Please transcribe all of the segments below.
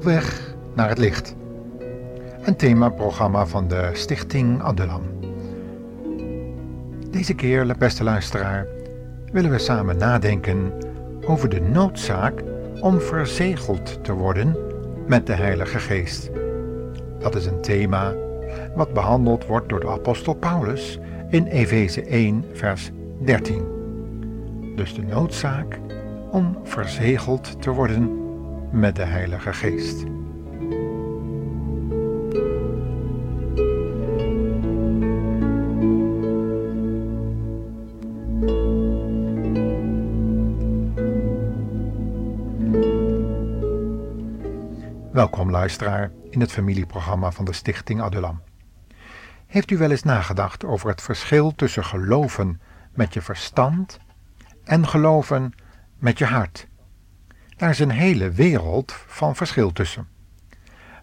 Op weg naar het licht. Een themaprogramma van de Stichting Adulam. Deze keer, beste luisteraar, willen we samen nadenken over de noodzaak om verzegeld te worden met de Heilige Geest. Dat is een thema wat behandeld wordt door de apostel Paulus in Efeze 1, vers 13. Dus de noodzaak om verzegeld te worden met de Heilige Geest. Welkom luisteraar in het familieprogramma van de Stichting Adulam. Heeft u wel eens nagedacht over het verschil tussen geloven met je verstand en geloven met je hart? Daar is een hele wereld van verschil tussen.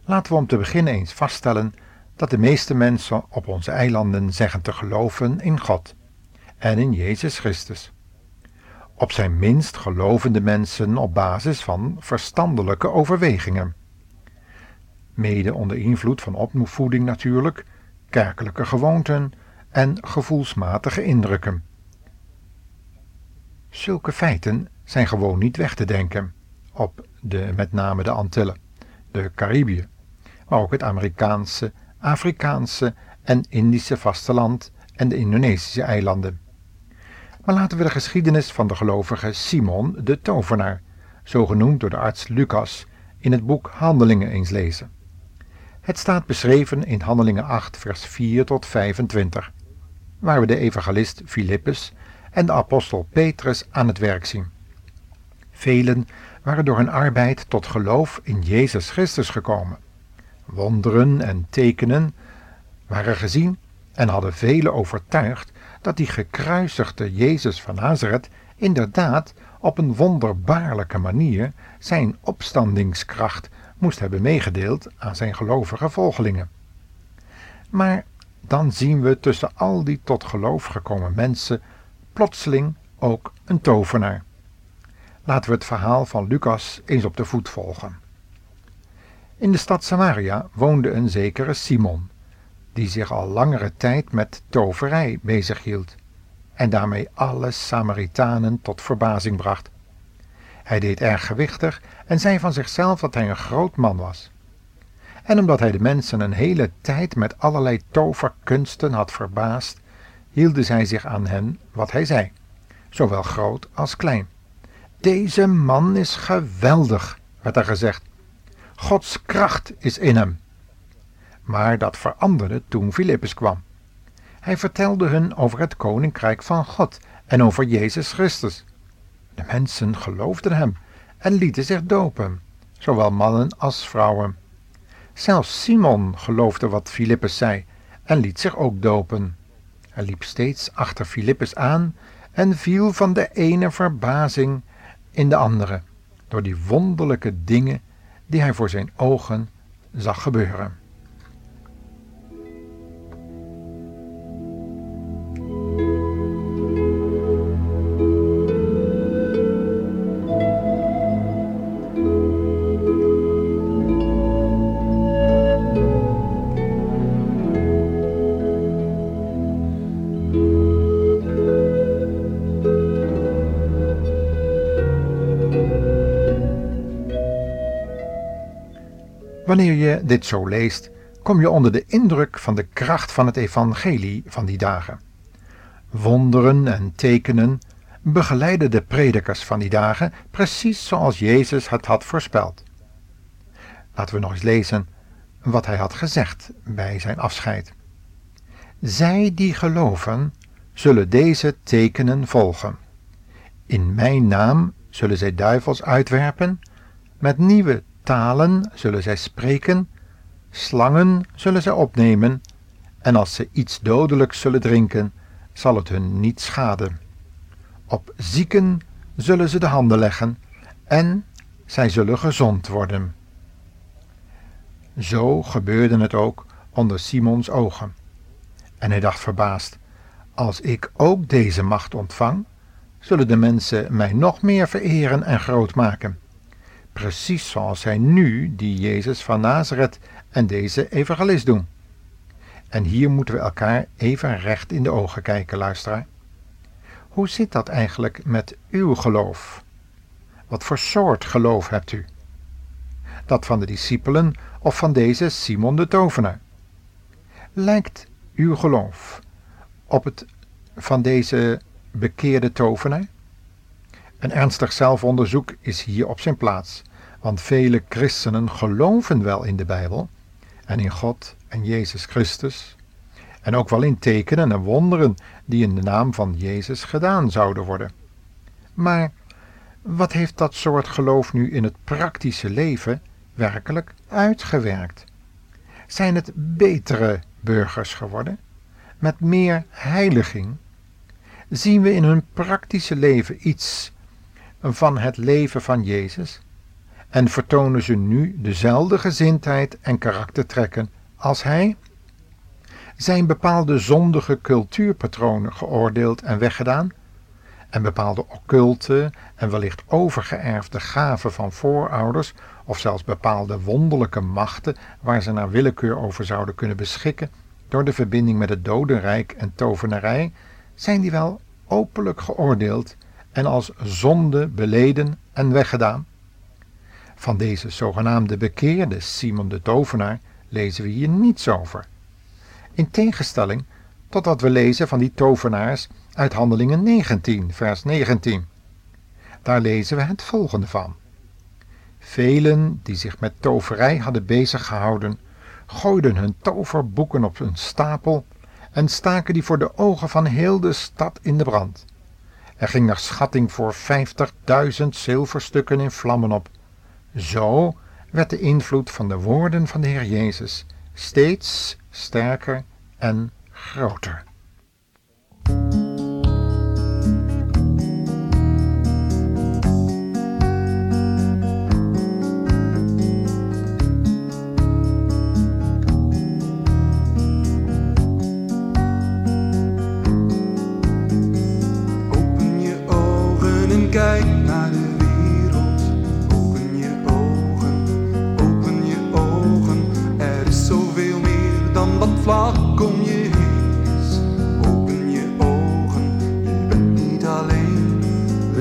Laten we om te beginnen eens vaststellen dat de meeste mensen op onze eilanden zeggen te geloven in God en in Jezus Christus. Op zijn minst gelovende mensen op basis van verstandelijke overwegingen. Mede onder invloed van opvoeding natuurlijk, kerkelijke gewoonten en gevoelsmatige indrukken. Zulke feiten zijn gewoon niet weg te denken op de, met name de Antillen, de Caribië, maar ook het Amerikaanse, Afrikaanse en Indische vasteland en de Indonesische eilanden. Maar laten we de geschiedenis van de gelovige Simon de tovenaar, zo genoemd door de arts Lucas, in het boek Handelingen eens lezen. Het staat beschreven in Handelingen 8, vers 4 tot 25, waar we de evangelist Filippus en de apostel Petrus aan het werk zien. Velen waren door hun arbeid tot geloof in Jezus Christus gekomen. Wonderen en tekenen waren gezien en hadden velen overtuigd dat die gekruisigde Jezus van Nazareth inderdaad op een wonderbaarlijke manier zijn opstandingskracht moest hebben meegedeeld aan zijn gelovige volgelingen. Maar dan zien we tussen al die tot geloof gekomen mensen plotseling ook een tovenaar. Laten we het verhaal van Lucas eens op de voet volgen. In de stad Samaria woonde een zekere Simon, die zich al langere tijd met toverij bezighield en daarmee alle Samaritanen tot verbazing bracht. Hij deed erg gewichtig en zei van zichzelf dat hij een groot man was. En omdat hij de mensen een hele tijd met allerlei toverkunsten had verbaasd, hielden zij zich aan hen wat hij zei, zowel groot als klein. Deze man is geweldig, werd er gezegd. Gods kracht is in hem. Maar dat veranderde toen Filippus kwam. Hij vertelde hun over het koninkrijk van God en over Jezus Christus. De mensen geloofden hem en lieten zich dopen, zowel mannen als vrouwen. Zelfs Simon geloofde wat Filippus zei en liet zich ook dopen. Hij liep steeds achter Filippus aan en viel van de ene verbazing in de andere, door die wonderlijke dingen die hij voor zijn ogen zag gebeuren. Wanneer je dit zo leest, kom je onder de indruk van de kracht van het evangelie van die dagen. Wonderen en tekenen begeleiden de predikers van die dagen precies zoals Jezus het had voorspeld. Laten we nog eens lezen wat hij had gezegd bij zijn afscheid. Zij die geloven, zullen deze tekenen volgen. In mijn naam zullen zij duivels uitwerpen, met nieuwe talen zullen zij spreken, slangen zullen zij opnemen, en als ze iets dodelijks zullen drinken, zal het hun niet schaden. Op zieken zullen ze de handen leggen, en zij zullen gezond worden. Zo gebeurde het ook onder Simons ogen. En hij dacht verbaasd: Als ik ook deze macht ontvang, zullen de mensen mij nog meer vereren en groot maken. Precies zoals zij nu die Jezus van Nazareth en deze evangelist doen. En hier moeten we elkaar even recht in de ogen kijken, luisteraar. Hoe zit dat eigenlijk met uw geloof? Wat voor soort geloof hebt u? Dat van de discipelen of van deze Simon de tovenaar? Lijkt uw geloof op het van deze bekeerde tovenaar? Een ernstig zelfonderzoek is hier op zijn plaats, want vele christenen geloven wel in de Bijbel en in God en Jezus Christus, en ook wel in tekenen en wonderen die in de naam van Jezus gedaan zouden worden. Maar wat heeft dat soort geloof nu in het praktische leven werkelijk uitgewerkt? Zijn het betere burgers geworden? Met meer heiliging? Zien we in hun praktische leven iets van het leven van Jezus? En vertonen ze nu dezelfde gezindheid en karaktertrekken als Hij? Zijn bepaalde zondige cultuurpatronen geoordeeld en weggedaan? En bepaalde occulte en wellicht overgeërfde gaven van voorouders, of zelfs bepaalde wonderlijke machten waar ze naar willekeur over zouden kunnen beschikken, door de verbinding met het dodenrijk en tovenarij, zijn die wel openlijk geoordeeld en als zonde beleden en weggedaan. Van deze zogenaamde bekeerde Simon de tovenaar lezen we hier niets over. In tegenstelling tot wat we lezen van die tovenaars uit Handelingen 19, vers 19. Daar lezen we het volgende van. Velen die zich met toverij hadden bezig gehouden, gooiden hun toverboeken op een stapel en staken die voor de ogen van heel de stad in de brand. Er ging naar schatting voor vijftigduizend zilverstukken in vlammen op. Zo werd de invloed van de woorden van de Heer Jezus steeds sterker en groter.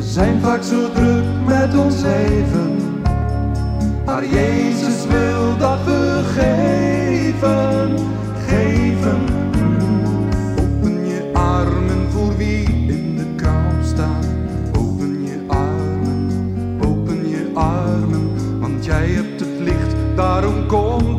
Zijn vaak zo druk met ons leven. Maar Jezus wil dat we geven, geven. Open je armen voor wie in de kou staat. Open je armen, open je armen. Want jij hebt het licht, daarom komt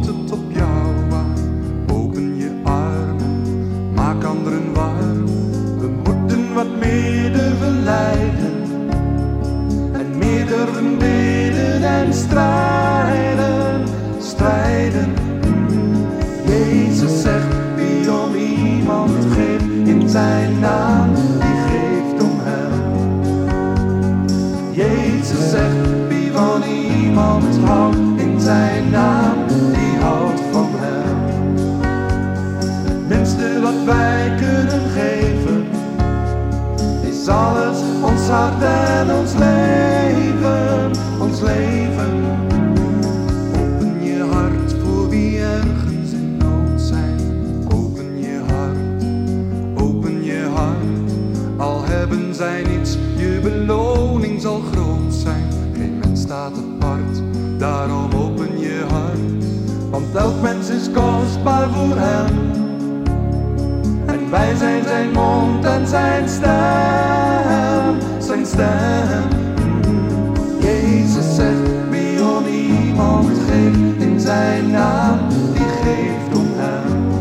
zijn naam, die geeft om hem.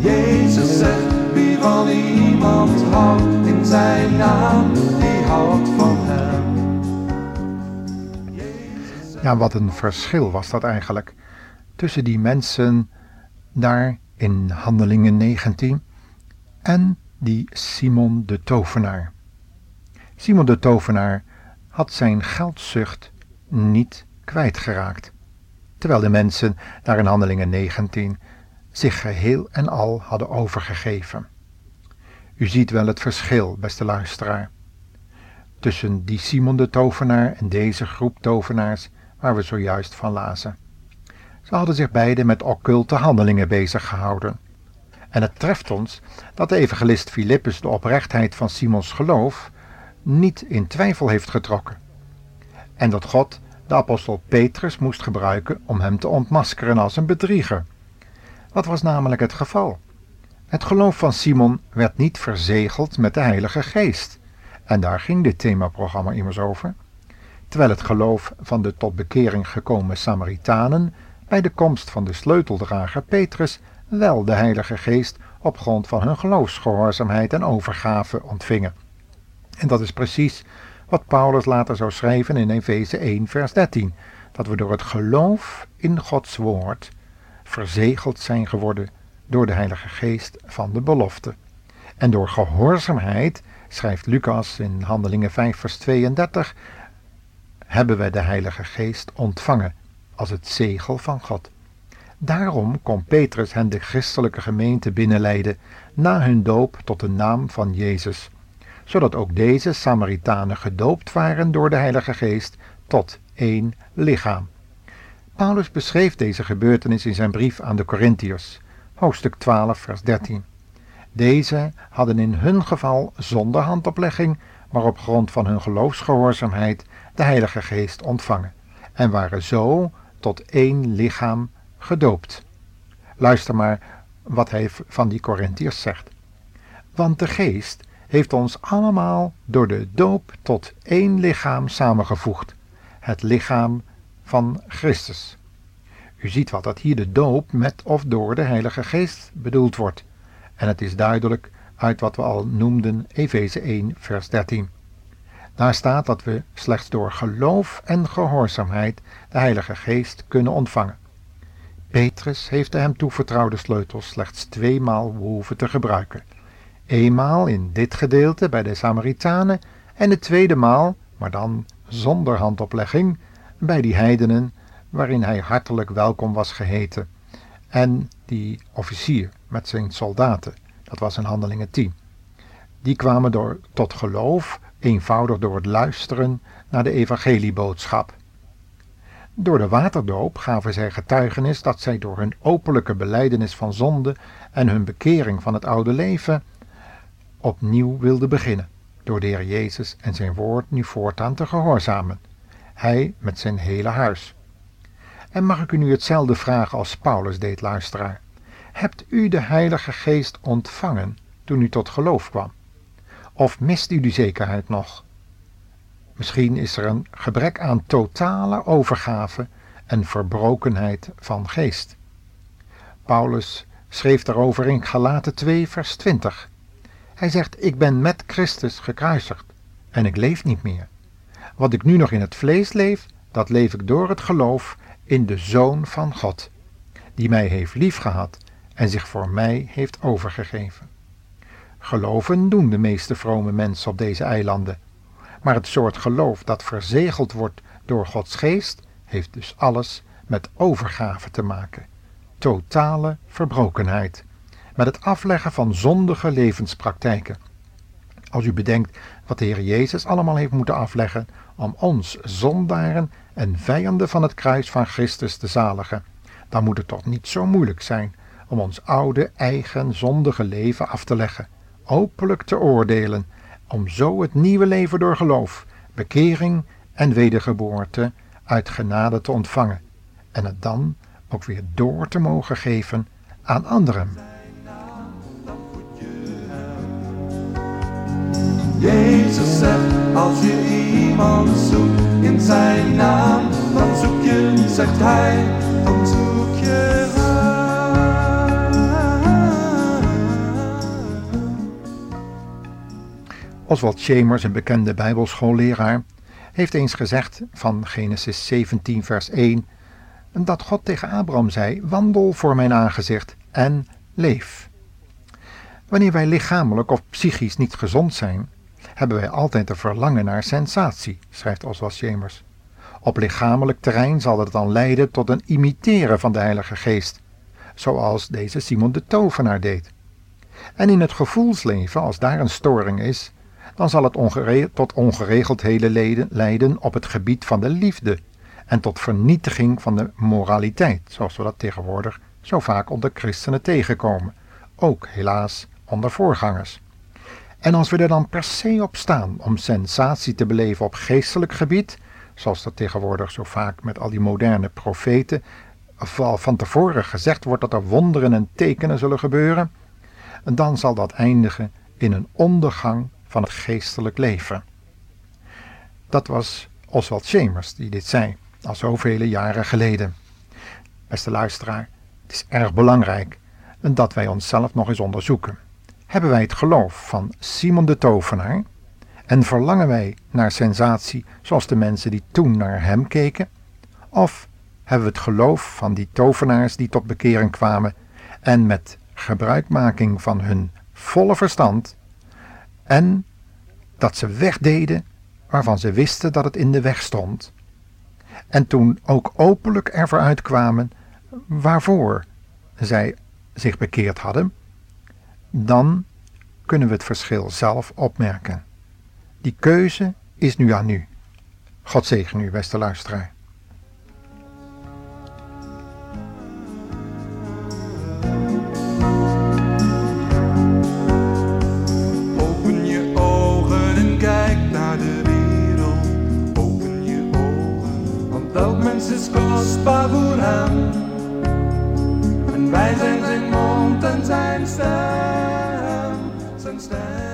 Jezus zegt, wie van iemand houdt in zijn naam, die houdt van hem. Ja, wat een verschil was dat eigenlijk tussen die mensen daar in Handelingen 19 en die Simon de Tovenaar. Simon de Tovenaar had zijn geldzucht niet kwijtgeraakt, terwijl de mensen daar in Handelingen 19 zich geheel en al hadden overgegeven. U ziet wel het verschil, beste luisteraar. tussen die Simon de tovenaar en deze groep tovenaars waar we zojuist van lazen. Ze hadden zich beiden met occulte handelingen bezig gehouden. En het treft ons dat de evangelist Filippus de oprechtheid van Simons geloof niet in twijfel heeft getrokken. En dat God de apostel Petrus moest gebruiken om hem te ontmaskeren als een bedrieger. Wat was namelijk het geval? Het geloof van Simon werd niet verzegeld met de Heilige Geest. En daar ging dit themaprogramma immers over. Terwijl het geloof van de tot bekering gekomen Samaritanen bij de komst van de sleuteldrager Petrus wel de Heilige Geest op grond van hun geloofsgehoorzaamheid en overgave ontvingen. En dat is precies wat Paulus later zou schrijven in Efeze 1, vers 13: dat we door het geloof in Gods woord verzegeld zijn geworden door de Heilige Geest van de belofte. En door gehoorzaamheid, schrijft Lucas in Handelingen 5, vers 32, hebben wij de Heilige Geest ontvangen als het zegel van God. Daarom kon Petrus hen de christelijke gemeente binnenleiden na hun doop tot de naam van Jezus, zodat ook deze Samaritanen gedoopt waren door de Heilige Geest tot één lichaam. Paulus beschreef deze gebeurtenis in zijn brief aan de Corinthiërs, hoofdstuk 12, vers 13. Deze hadden in hun geval zonder handoplegging, maar op grond van hun geloofsgehoorzaamheid de Heilige Geest ontvangen en waren zo tot één lichaam gedoopt. Luister maar wat hij van die Corinthiërs zegt. Want de Geest heeft ons allemaal door de doop tot één lichaam samengevoegd, het lichaam van Christus. U ziet wat dat hier de doop met of door de Heilige Geest bedoeld wordt. En het is duidelijk uit wat we al noemden Efeze 1 vers 13. Daar staat dat we slechts door geloof en gehoorzaamheid de Heilige Geest kunnen ontvangen. Petrus heeft de hem toevertrouwde sleutels slechts tweemaal behoeven te gebruiken. Eenmaal in dit gedeelte bij de Samaritanen en de tweede maal, maar dan zonder handoplegging, bij die heidenen waarin hij hartelijk welkom was geheten. En die officier met zijn soldaten, dat was in Handelingen 10. Die kwamen door, tot geloof eenvoudig door het luisteren naar de evangelieboodschap. Door de waterdoop gaven zij getuigenis dat zij door hun openlijke beleidenis van zonde en hun bekering van het oude leven opnieuw wilden beginnen, door de Heer Jezus en zijn woord nu voortaan te gehoorzamen, hij met zijn hele huis. En mag ik u nu hetzelfde vragen als Paulus deed, luisteraar? Hebt u de Heilige Geest ontvangen toen u tot geloof kwam? Of mist u die zekerheid nog? Misschien is er een gebrek aan totale overgave en verbrokenheid van geest. Paulus schreef daarover in Galaten 2, vers 20. Hij zegt: Ik ben met Christus gekruisigd en ik leef niet meer. Wat ik nu nog in het vlees leef, dat leef ik door het geloof in de Zoon van God, die mij heeft liefgehad en zich voor mij heeft overgegeven. Geloven doen de meeste vrome mensen op deze eilanden, maar het soort geloof dat verzegeld wordt door Gods geest heeft dus alles met overgave te maken. Totale verbrokenheid. Met het afleggen van zondige levenspraktijken. Als u bedenkt wat de Heer Jezus allemaal heeft moeten afleggen om ons zondaren en vijanden van het kruis van Christus te zaligen, dan moet het toch niet zo moeilijk zijn om ons oude, eigen, zondige leven af te leggen, openlijk te oordelen, om zo het nieuwe leven door geloof, bekering en wedergeboorte uit genade te ontvangen en het dan ook weer door te mogen geven aan anderen. Jezus zegt, als je iemand zoekt in zijn naam, dan zoek je, zegt hij, dan zoek je Oswald Chambers, een bekende bijbelschoolleraar, heeft eens gezegd van Genesis 17 vers 1 dat God tegen Abraham zei, wandel voor mijn aangezicht en leef. Wanneer wij lichamelijk of psychisch niet gezond zijn, hebben wij altijd een verlangen naar sensatie, schrijft Oswald Chambers. Op lichamelijk terrein zal het dan leiden tot een imiteren van de Heilige Geest, zoals deze Simon de Tovenaar deed. En in het gevoelsleven, als daar een storing is, dan zal het ongere tot ongeregeldheden leiden op het gebied van de liefde en tot vernietiging van de moraliteit, zoals we dat tegenwoordig zo vaak onder christenen tegenkomen, ook helaas onder voorgangers. En als we er dan per se op staan om sensatie te beleven op geestelijk gebied, zoals dat tegenwoordig zo vaak met al die moderne profeten, van tevoren gezegd wordt dat er wonderen en tekenen zullen gebeuren, dan zal dat eindigen in een ondergang van het geestelijk leven. Dat was Oswald Chambers die dit zei, al zoveel jaren geleden. Beste luisteraar, het is erg belangrijk dat wij onszelf nog eens onderzoeken. Hebben wij het geloof van Simon de Tovenaar en verlangen wij naar sensatie zoals de mensen die toen naar hem keken? Of hebben we het geloof van die tovenaars die tot bekering kwamen en met gebruikmaking van hun volle verstand en dat ze wegdeden waarvan ze wisten dat het in de weg stond. En toen ook openlijk ervoor uitkwamen waarvoor zij zich bekeerd hadden, dan kunnen we het verschil zelf opmerken. Die keuze is nu aan u. God zegen u, beste luisteraar. Elk is kostbaar voor. Wij zijn zijn mond en zijn stem, zijn stem.